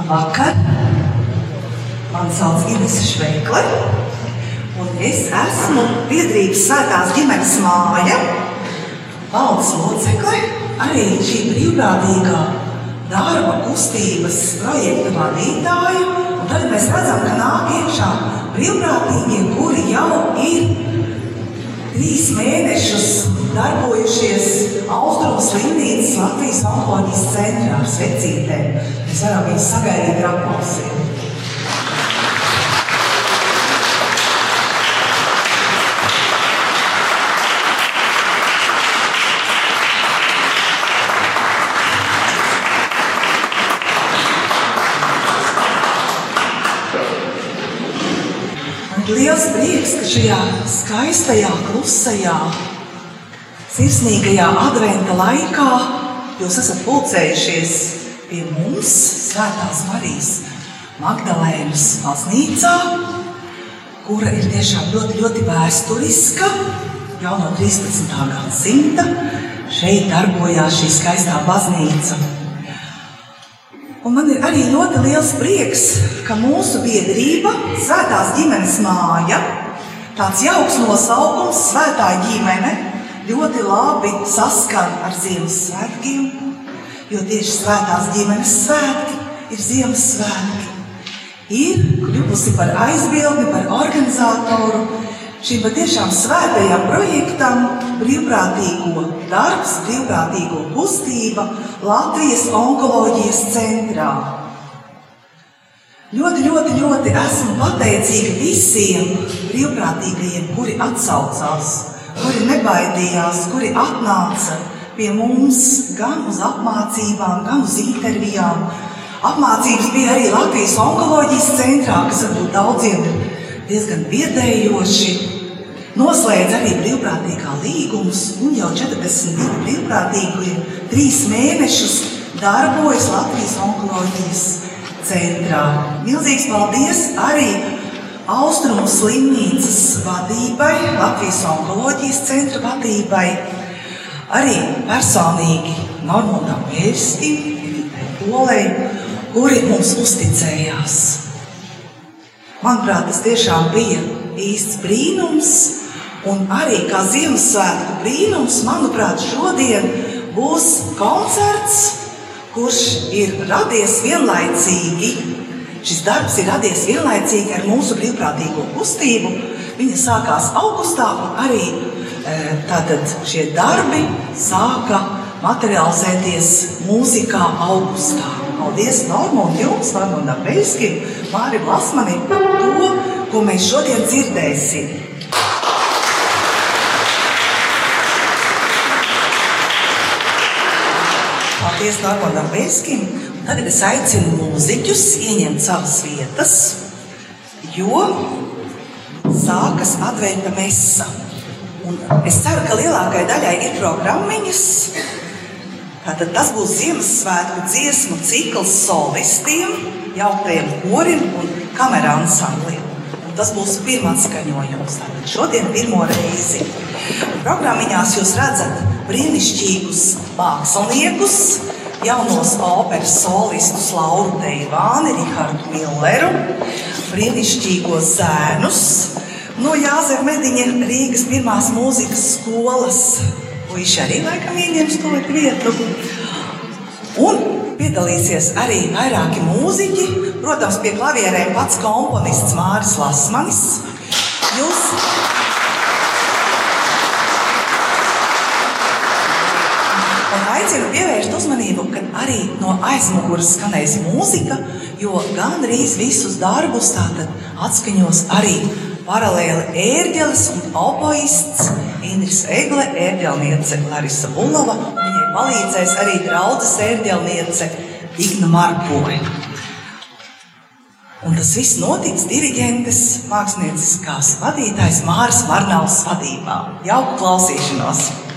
Labvakar! Mani sauc Inese Šveikle, un es esmu biedrības svētās ģimenes māja, valdes locekle, arī šī brīvprātīgā darba kustības projekta vadītāja. Un tad mēs redzam, ka nāk iekšā brīvprātīgie, kuri jau ir trīs mēnešus darbojušies Austrumu slimnīcas Latvijas onkoloģijas centrā ar svecītēm. Mēs varam viņus sagaidīt ar aplausiem. Liels prieks, ka šajā skaistajā, klusajā, sirsnīgajā adventa laikā jūs esat pulcējušies pie mums Svētās Marijas Magdalēnas baznīcā, kura ir tiešām ļoti, ļoti vēsturiska. Jau no 13. gadsimta šeit darbojās šī skaistā baznīca. Un man ir arī ļoti liels prieks, ka mūsu biedrība, Svētās ģimenes māja, tāds jauks nosaukums, Svētā ģimene, ļoti labi saskan ar Ziemassvētkiem, jo tieši Svētās ģimenes svētki ir Ziemassvētki. Ir kļuvusi par aizbildni, par organizatoru šim patiešām svētajam projektam brīvprātīgo darbs, brīvprātīgo kustība Latvijas onkoloģijas centrā. Ļoti, ļoti, ļoti esmu pateicīga visiem brīvprātīgajiem, kuri atsaucās, kuri nebaidījās, kuri atnāca pie mums gan uz apmācībām, gan uz intervijām. Apmācības bija arī Latvijas onkoloģijas centrā, kas varbūt daudziem ir diezgan biedējoši. Noslēdz arī brīvprātīgā līgumus, un jau 42 brīvprātīgi trīs mēnešus darbojas Latvijas onkoloģijas centrā. Milzīgs paldies arī Austrumu slimnīcas vadībai, Latvijas onkoloģijas centra vadībai, arī personīgi Normundam Vērstim, Polei, kuri mums uzticējās. Manuprāt, tas tiešām bija īsts brīnums, un arī kā Ziemassvētku brīnums, manuprāt, šodien būs koncerts, kurš ir radies vienlaicīgi. Šis darbs ir radies vienlaicīgi ar mūsu brīvprātīgo kustību. Viņa sākās augustā, un arī e, tātad šie darbi sāka materializēties mūzikā augustā. Paldies Normam, jums, Normam Bēskim, Mārim Lasmanim par to, ko mēs šodien dzirdēsim. Paldies Normam Bēskim. Tagad es aicinu mūziķus ieņemt savas vietas, jo sākas adventa mesa. Un es ceru, ka lielākajai daļai ir programmiņas, Tātad tas būs Ziemassvētku dziesmu cikls solistiem, jauktajiem korim un kamerā ansamblim. Un tas būs pirmais skaņojums. Tātad šodien pirmo reizi. Programmiņās jūs redzat brīnišķīgus māksliniekus, jaunos operas solistus Lauru Deivāni, Rihardu Milleru, brīnišķīgos zēnus no Jāzef Mediņa Rīgas pirmās mūzikas skolas Puiši arī laikam ieņems to vietu. Un piedalīsies arī vairāki mūziķi. Protams, pie klavierēm pats komponists Māris Lasmanis. Jūs Un aicinu pievērst uzmanību, ka arī no aizmugures skanēs mūzika, jo gandrīz visus darbus tātad atskaņos arī paralēli ērģeles un opoists Indris Egle, ērģelniece Larisa Bulova, un viņai palīdzēs arī draudzes ērģelniece Igna Marpoja. Un tas viss notiks diriģentes mākslinieckās vadītājas Māras Varnavas vadībā. Jauku klausīšanos!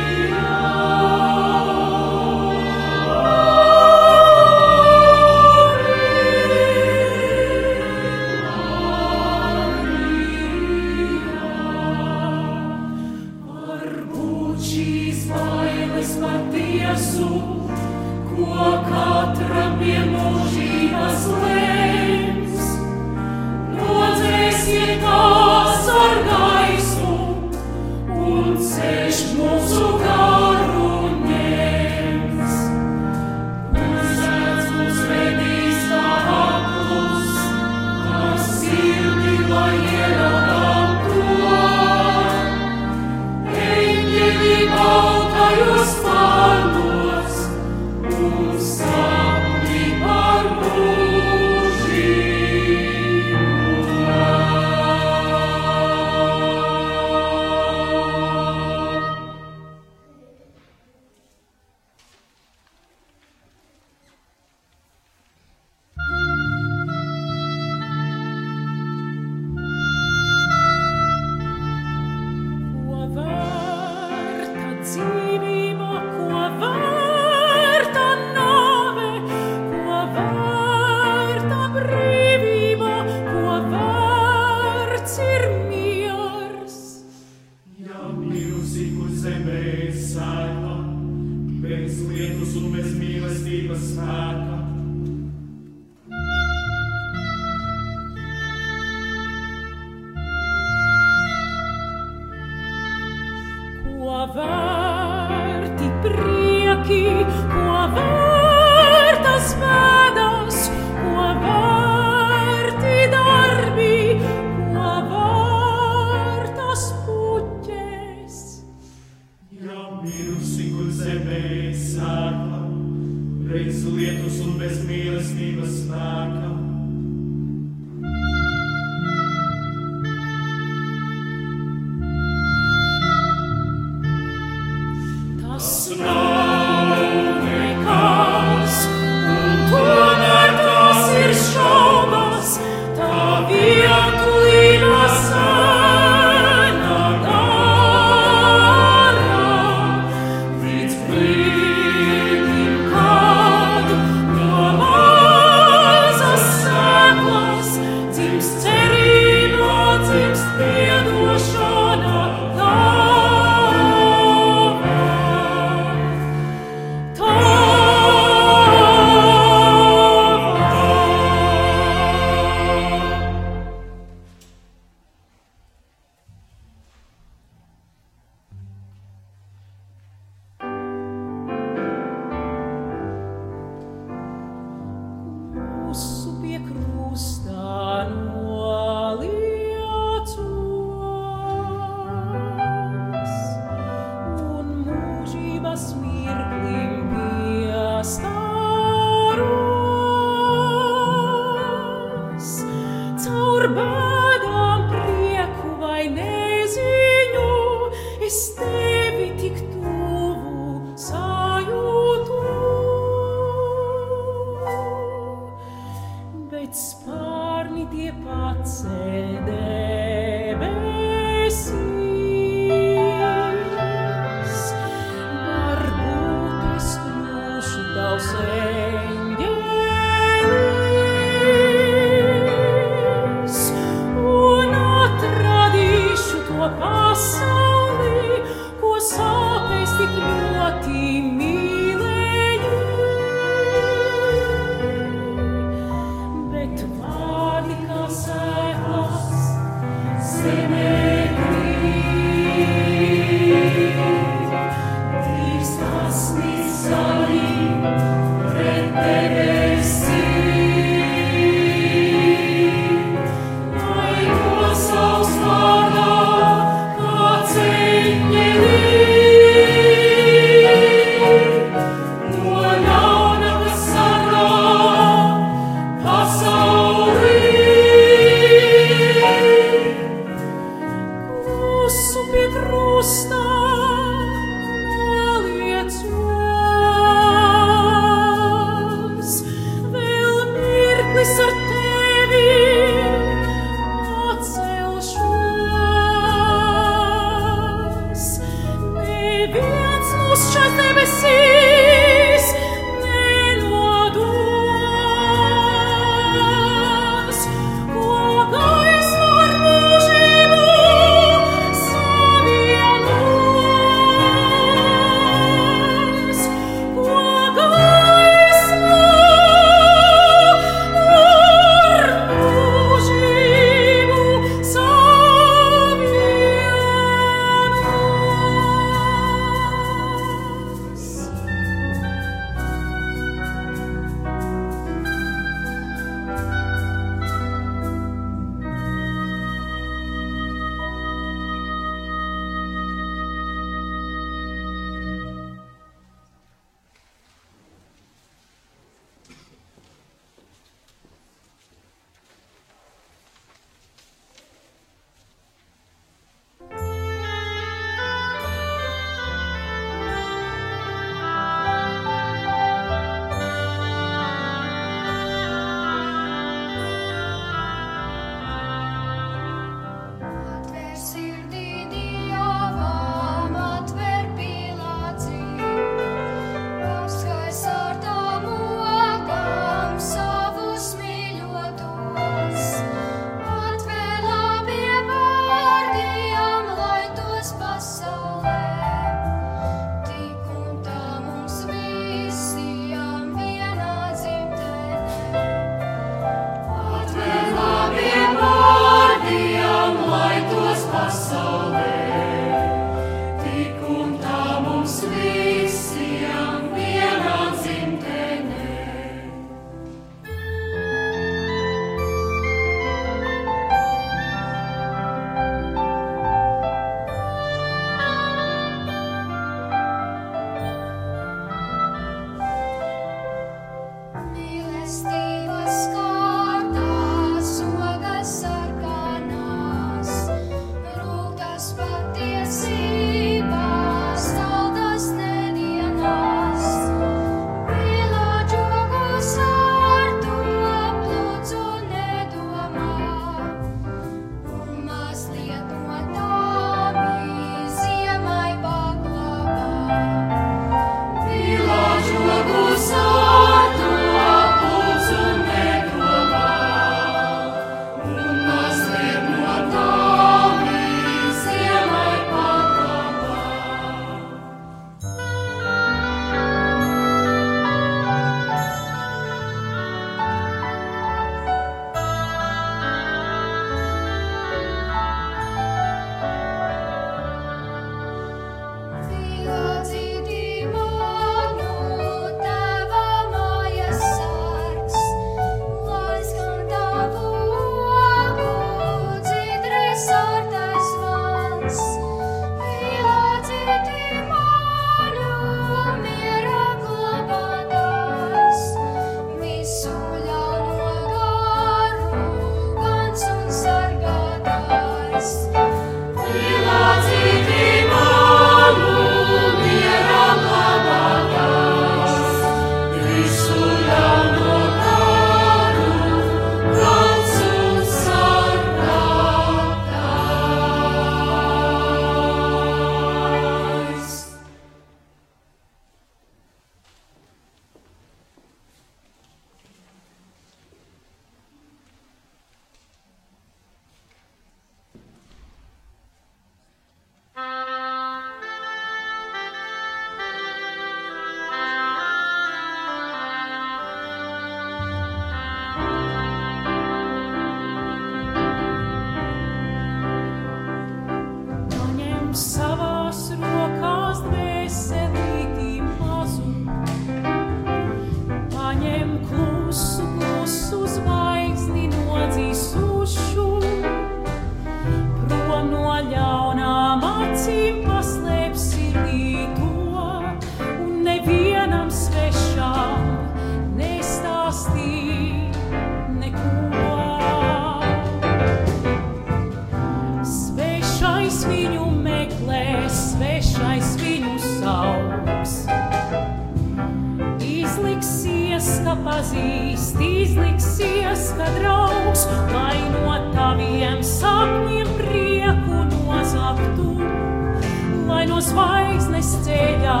No zvaigznes ceļā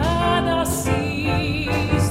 pēdas izdzēstu.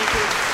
Thank you.